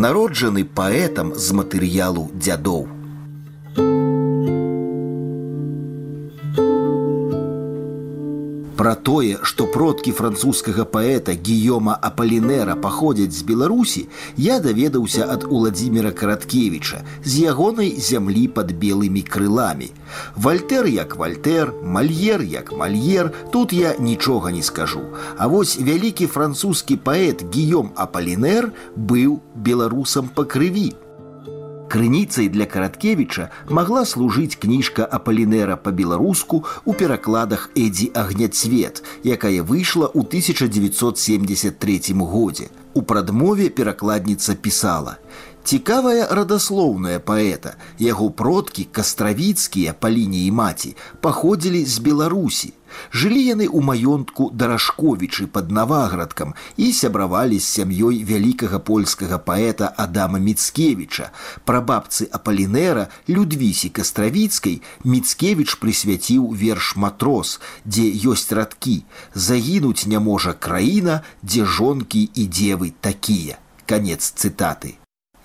народжаны паэтам з матэрыялу дзядоў. Пра тое, што продкі французскага паэта Гіёма Апалінера паходзяць з Беларусі, я даведаўся ад Уладзіміра Караткевіча з ягонай зямлі пад белымі крыламі. Вальтер як вальтер, мальер як мальер, тут я нічога не скажу. А вось вялікі французскі паэт Гіём Апалінер быў беларусам па крыві. Крыніцай для караткевіча магла служыць кніжка апалінера па-беларуску ў перакладах Эдзі агняцвет, якая выйшла ў 1973 годзе. У прадмове перакладніца пісала: Цікавая радаслоўная паэта, яго продкі кастравіцкія па лініі маці паходзілі з Беларусі. Жылі яны ў маёнтку дарашковічы пад наваградкам і сябравалі з сям'ёй вялікага польскага паэта Адама Міцкевіча. Прабабцы Апалінера Людвісі Кастравіцкай Міцкевіч прысвяціў верш матрос, дзе ёсць радкі. Загінуць не можа краіна, дзе жонкі і дзевы такія. Канец цытаты.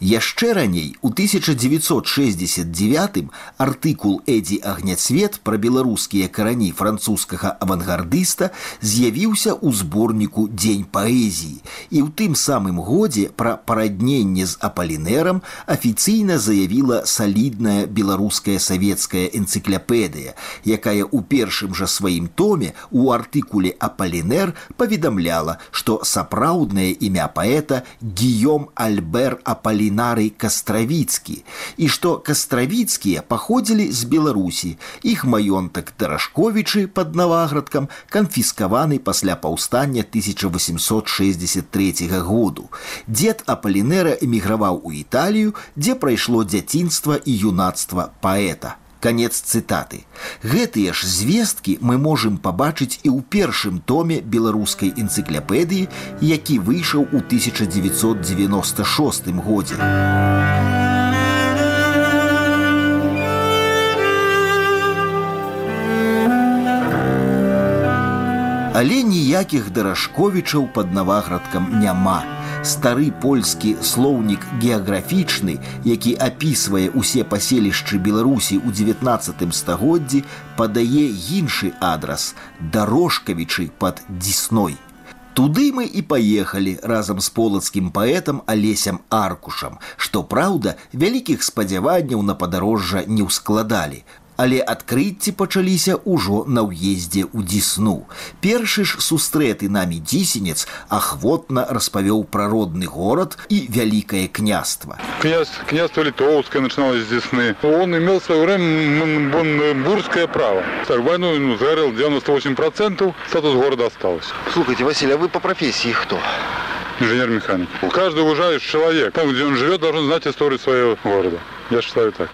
Яшчэ раней у 1969 артыкул Эдзі агняцвет пра беларускія карані французскага авангардыста з'явіўся ў зборніку дзень паэзіі і ў тым самым годзе пра парадненне з апалінерам афіцыйна заявіла салідная беларуская савецкая энцыкляпедыя, якая ў першым жа сваім томе у артыкуле апалінер паведамляла, што сапраўднае імя паэта Гіём Альбер Апалінер Алінарый Кастравіцкі і што кастравіцкія паходзілі з Беларусі. Іх маёнтак Дарашковічы пад наваградкам канфіскаваны пасля паўстання 1863 году. Дзед Апалінера эміграваў у Італію, дзе прайшло дзяцінства і юнацтва паэта Конец цытаты гэтыя ж звесткі мы можемм пабачыць і ў першым томе беларускай энцыкляпедыі які выйшаў у 1996 годзе. Але ніякіх дарашковічаў пад наваградкам няма стары польскі слоўнік геаграфічны, які апісвае ўсе паселішчы Беларусі ў 19 стагоддзі, падае іншы адрас дарожкавічы пад дзісной. Туды мы і паехалі разам з полацкім паэтам алесям аркушам, што праўда, вялікіх спадзяванняў на падарожжа не ўскладалі але адкрыцці пачаліся ўжо на ўездзе ў дзісну. Першы ж сустрэты намі дзісенец ахвотна распавёў пра родны горад і вялікае княства. Князь княство літоўскае начиналось з дзісны. Он имел свое время бурское право. Так, войну ну, зарыл 98 процентов, статус города осталось. Слушайте, Василий, а вы по профессии кто? Инженер-механик. Каждый уважающий человек, там, где он живет, должен знать историю своего города. Я считаю так.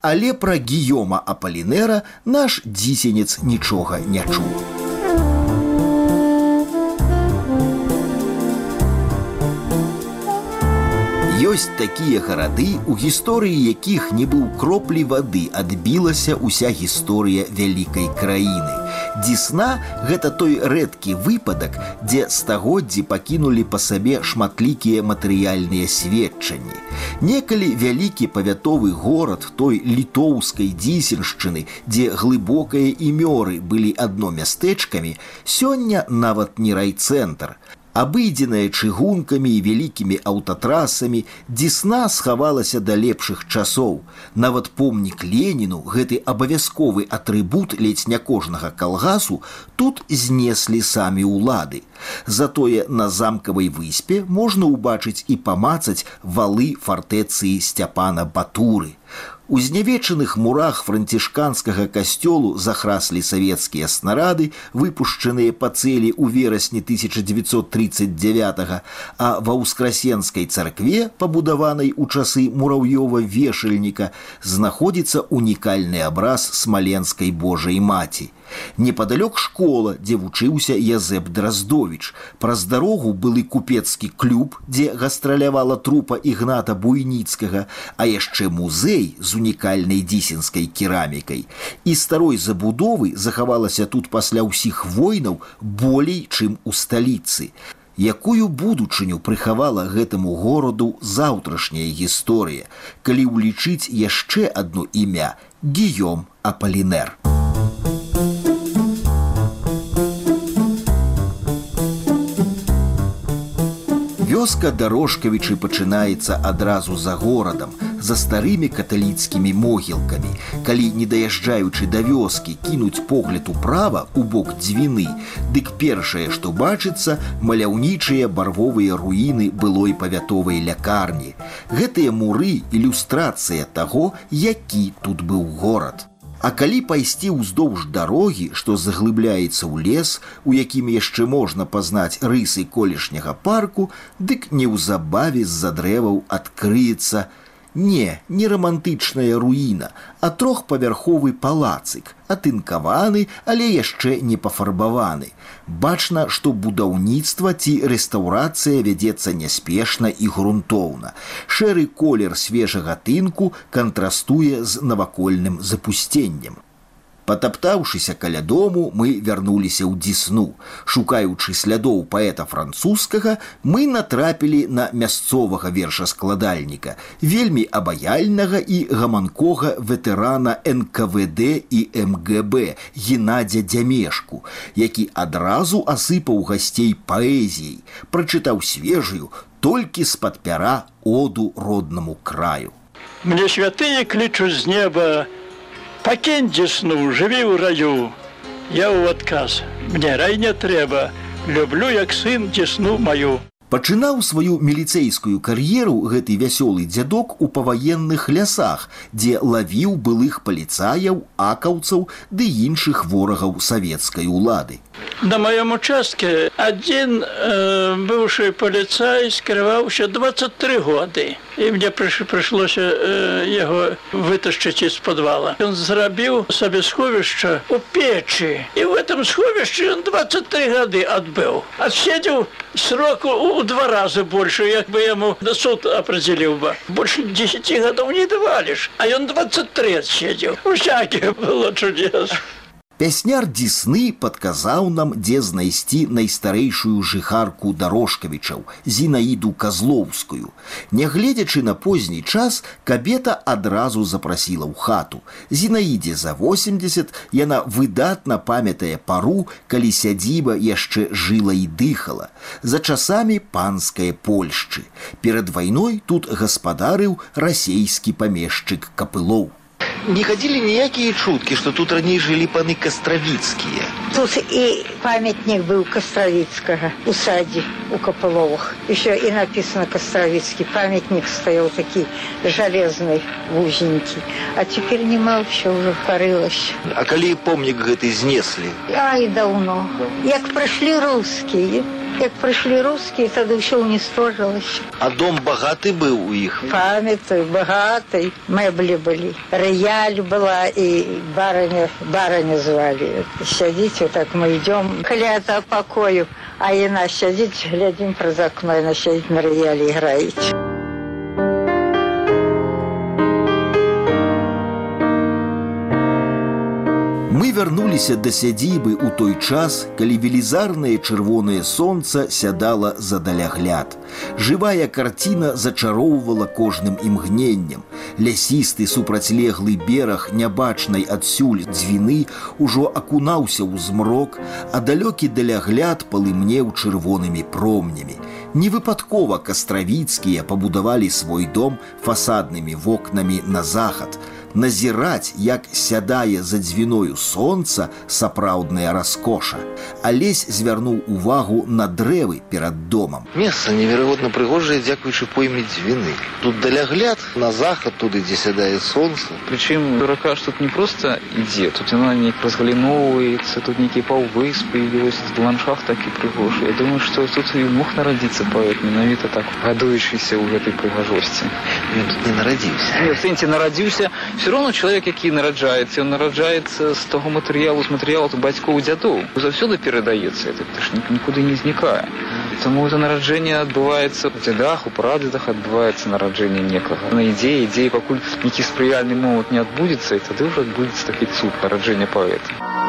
Але пра гіёма апалінера наш дзісенец нічога не чуў. Ёсць такія гарады, у гісторыі якіх не быў кроплі вады адбілася ўся гісторыя вялікай краіны. Дзісна гэта той рэдкі выпадак, дзе стагоддзі пакінулі па сабе шматлікія матэрыяльныя сведчанні. Некалі вялікі павятовы горад той літоўскай дзісеншчыны, дзе глыбокія імёры былі адно мястэчкамі, сёння нават не райцэнтр, абыдзеная чыгункамі і вялікімі аўтатрасамі дзісна схавалася да лепшых часоў. Нават помнік леніну гэты абавязковы атрыбут ледзь не кожнага калгасу тут знеслі самі ўлады. Затое на замкавай выспе можна ўбачыць і памацаць валы фартэцыі сцяпана батуры У знявечаных мурах францішканскага касцёлу захраслі савецкія снарады, выпушчаныя па цэлі ў верасні 1939, а ва ўскрасенскай царкве, пабудаванай у часы мураўёва вешальніка, знаходзіцца унікальны абраз смаленскай Божай маці. Непадалёк школа, дзе вучыўся Язэп Драздович. Праз дарогу былы купецкі клуб, дзе гастралявала трупа ігната буйніцкага, а яшчэ музей з унікальнай дзісенскай керамікай. І старой забудовы захавалася тут пасля ўсіх войнаў болей, чым у сталіцы. Якую будучыню прыхавала гэтаму гораду заўтрашняя гісторыя, калі ўлічыць яшчэ адно імя Гіём Апалінер. Вёска дарожкавічы пачынаецца адразу за горадам, за старымі каталіцкімі могілкамі. Калі не даязджаючы да вёскі кінуць погляд управа у бок дзвіны, дык першае, што бачыцца, маляўнічыя барвовыя руіны былой павятовай лякарні. Гэтыя муры ілюстрацыя таго, які тут быў горад. А калі пайсці ўздоўж дарогі, што заглыбляецца ў лес, у якім яшчэ можна пазнаць рысы колішняга парку, дык неўзабаве з-за дрэваў адкрыецца, Не, не романтычная руіна, а трохпавярховы палацык, атынкаваны, але яшчэ не пафарбаваны. Бачна, што будаўніцтва ці рэстаўрацыя вядзецца няспешна і грунтоўна. Шэры колер свежага тынку кантрастуе з навакольным запусценнем. Потаптаўшыся каля дому мы вярнуліся ў дзісну. Шукаючы слядоў паэта французскага, мы натрапілі на мясцовага вершаскладальніка, вельмі абаяльнага і гаманкога ветэрана НКВД і МГБ Геннадзя дзямешку, які адразу асыпаў гасцей паэзіяй, прачытаў свежую толькі з-пад пяра оду роднаму краю. Мне святые клічу з неба, пакінь дзесну жыві ў раю. Я ў адказ. Мне рай не трэба. Люблю як сын дзесну маю. Пачынаў сваю міліцэйскую кар'еру гэты вясёлы дзядок у паваенных лясах, дзе лавіў былых паліцаяў, акаўцаў ды іншых ворагаў савецкай улады. На маём участке адзін э, быўшы паліцай скрываўся 23 годы і мне прыйшлося э, яго выташчыць з подвала. Ён зрабіў сабе сховішча у печы і в этом сховішчы ён 23 гады адбыў. Адседзеў сроку у два разы больше як бы яму на суд определіў бы. Больше 10 гадоў не даваліш а ён 23 седзеў усякі было чудес Пясняр Дісны падказаў нам, дзе знайсці найстарэйшую жыхарку дарожкавічаў зінаіду казлоўскую. Нягледзячы на позні час кабета адразу запрасіла ў хату. Зінаідзе за 80 яна выдатна памятае пару, калі сядзіба яшчэ жыла і дыхала. За часамі панскай Польшчы. Перад вайной тут гаспадарыў расейскі памешчык капылоў не ходили ніякія чуткі что тут раней жылі паны кастравіцкія тут і памятнік быў кастравіцкага у садзе у капаловах еще і написано кастравіцкі памятнік стаяў такі жалезны вузенькі а теперь нема все уже парылася а калі помнік гэты знеслі а і даўно як прыйшлі рускія як прыйшлі рускія тады ўсё уністожылася а дом багаты быў у іх памятаю багатай мэблі былі рыяль была і бараня бараня звалі сядзіце так мы идём каля пакою а яна сядзіць глядзім праз акно на сядзіць на рыялі граіць вярнуліся да сядзібы ў той час, калі велізарнае чырвонае сонца сядала за далягляд. Жывая карціна зачароўвала кожным імгненнем. Лясісты супрацьлеглы бераг нябачнай адсюль дзвіны ўжо акунаўся ў змрок, а далёкі далягляд палымнеў чырвонымі промнямі. Невыпадкова кастравіцкія пабудавалі свой дом фасаднымі вокнамі на захад назіраць, як сядае за дзвіною сонца сапраўдная раскоша. Алесь звярнуў увагу на дрэвы перад домам. Месца неверагодна прыгожае, дзякуючы пойме дзвіны. Тут далягляд на захад туды, дзе сядае сонца. Прычым рака ж тут не проста ідзе, тут яна неяк разгаліноўваецца, тут нейкія паўвыспы ёсць ландшафт такі прыгожы. Я думаю, што тут і мог нарадзіцца паэт менавіта так гадуючыся ў гэтай прыгажосці. Ён тут не нарадзіўся. В сэнсе нарадзіўся все равно чалавек які нараджаецца ён нараджаецца з таго матэрыялу з матэрыялу бацькоў дзядоў. Заўсёды перадаецца это нікуды не знікае. Таму это нараджэнне адбываецца у дзядах у прадзедах адбываецца нараджэнне некага. На ідзеі ідзеі пакуль нейкі спрыяльны момант не адбудзецца і тады ўжо адбудзецца такі цуд нараджэння паэта.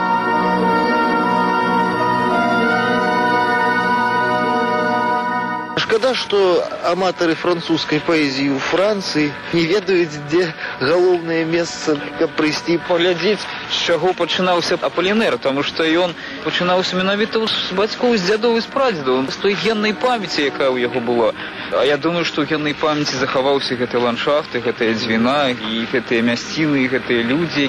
Шкада, что аматоры французской поэзии у Франции не ведают, где головное место, как прийти Паглядзець, з чаго пачынаўся Аполінер, тому што ён пачынаўся менавіта з бацькоў з дзядоў і з прадзедаў, з той геннай памяці, якая ў яго была. А я думаю, што геннай памяці захаваўся гэты ландшафты, гэтыя дзвіна і гэтыя мясціны, і гэтыя людзі.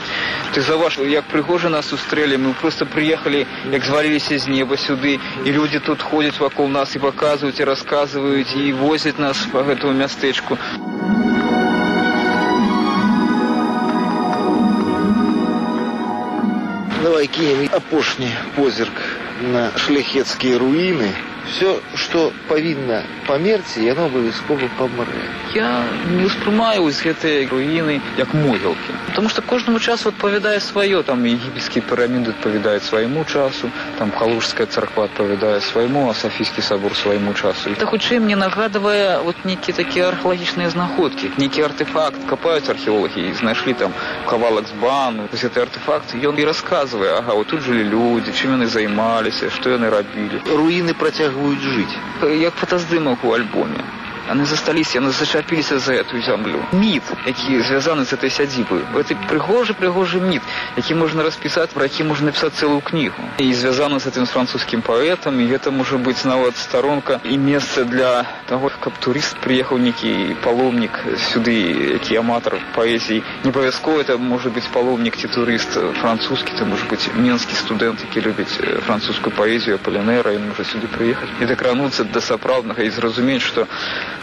Ты заўваж, як прыгожа нас сустрэлі, мы проста прыехалі, як зваліліся з неба сюды, і людзі тут ходзяць вакол нас і паказваюць і расказваюць і возяць нас па гэтаму мястэчку. Давай кинем апошні позірк на шляхетскія руіны. Все, што павінна памерці, яно абавязкова памрэ. Я не ўспрымаю вось гэтыя руіны як могілкі. Таму што кожнаму часу адпавядае сваё, там егіпецкія піраміды адпавядаюць свайму часу, там калужская царква адпавядае свайму, а сафійскі сабор свайму часу. Гэта хутчэй мне нагадвае вот нейкія такія археалагічныя знаходкі, нейкі артефакт капаюць археолагі і знайшлі там кавалак з бану. Вось гэты артефакт ён і расказвае, ага, вот тут жылі людзі, чым яны займаліся, што яны рабілі. Руіны працягваюць жыць. як фотаздымак у альбоме. Яны засталіся, яны зачапіліся за эту зямлю. Міт, які звязаны з этой сядзібай. Гэта прыгожы прыгожы міт, які можна распісаць, пра які можна напісаць цэлую кнігу. І звязаны з этим французскім паэтам, і гэта можа быць нават старонка і месца для таго, каб турыст прыехаў нейкі паломнік сюды, які аматар паэзіі. Не абавязкова это можа быць паломнік ці турыст французскі, то можа быць менскі студэнт, які любіць французскую паэзію палінера, ён можа сюды прыехаць і дакрануцца да сапраўднага і зразумець, што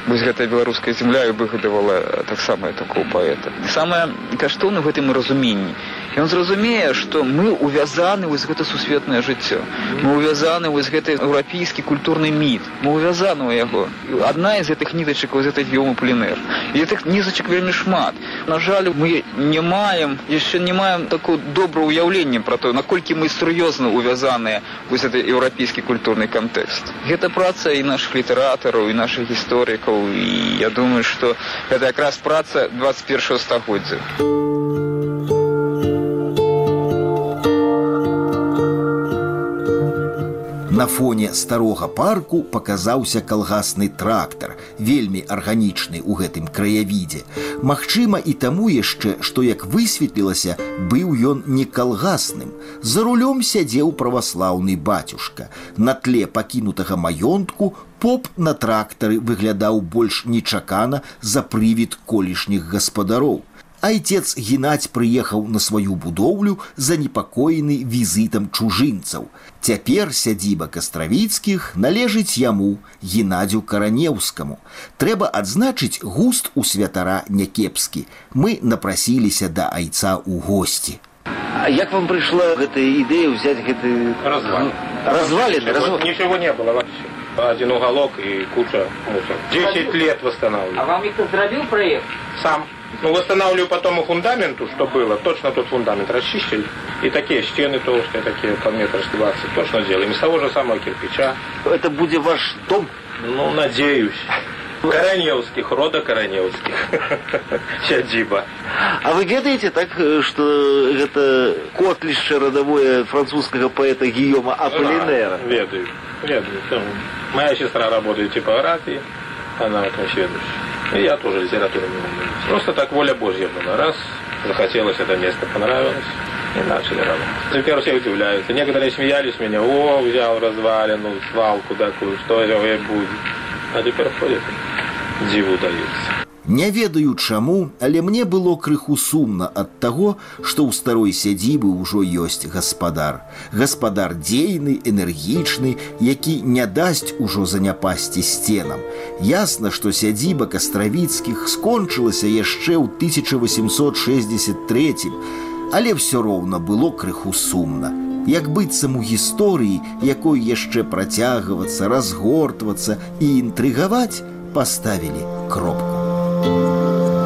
вось гэтая беларуская земля і выгадавала таксама такого паэта. Самае каштоўна в гэтым разуменні. Ён зразумее, што мы увязаны вось гэта сусветнае жыццё. Мы увязаны вось гэты еўрапейскі культурны міт. Мы увязаны ў яго. Адна з гэтых нітачак вось гэтай геому пленэр. І гэтых нізачак вельмі шмат. На жаль, мы не маем яшчэ не маем такое добрае ўяўленне пра то, наколькі мы сур'ёзна увязаныя вось гэты еўрапейскі культурны кантэкст. Гэта праца і нашых літаратараў і нашых гісторыкаў і я думаю, што гэта якраз праца 21 стагоддзя. На фоне старога парку паказаўся калгасны трактар, вельмі арганічны ў гэтым краявідзе. Магчыма, і таму яшчэ, што як высветлілася, быў ён не калгасным. За рулём сядзеў праваслаўны бацюшка. На тле пакінутага маёнтку поп на трактары выглядаў больш нечакана за прывід колішніх гаспадароў. Айцец Геннадзь прыехаў на сваю будоўлю занепакоены візітам чужынцаў. Цяпер сядзіба кастравіцкіх належыць яму Геннадзю каранеўскаму. Трэба адзначыць густ у святара някепскі. Мы напрасіліся да айца ў госці. А як вам прыйшла гэтая ідэя ўзяць гэты Развалин. развалины? Ничего, Разв... ничего не было вообще. Один уголок и куча мусора. Десять лет восстанавливаю. вам ніхто зрабіў праект? Сам. Ну, восстанавливаю потом и фундаменту, что было. Точно тот фундамент расчистили. И такие стены толстые, такие по метр с 20. Точно сделаем. Из того же самого кирпича. Это будзе ваш дом? Ну, надеюсь. Короневских, рода Короневских. Сядзіба. А вы ведаеце так, э, што гэта котлішча радавое французскага паэта Гийома Аполлинера? Ведаю. Ведаю. Там Моя сестра работает в типографии. Она в этом следующая. И я тоже литературой не умею. Просто так воля Божья была. Раз, захотелось это место, понравилось. И начали работать. Теперь все удивляются. Некоторые смеялись меня. О, взял развалину, свалку такую, что это будет. А теперь ходят, диву даются. Не ведаю чаму, але мне было крыху сумна ад таго, што ў старой сядзібы ўжо ёсць гаспадар. Гаспадар дзейны, энергічны, які не дасць ужо заняпасці сценам. Ясна, што сядзіба кастравіцкіх скончылася яшчэ ў 1863, але ўсё роўна было крыху сумна. Як быццам у гісторыі, якой яшчэ працягвацца, разгортвацца і інтрыгаваць, паставілі кропку. Música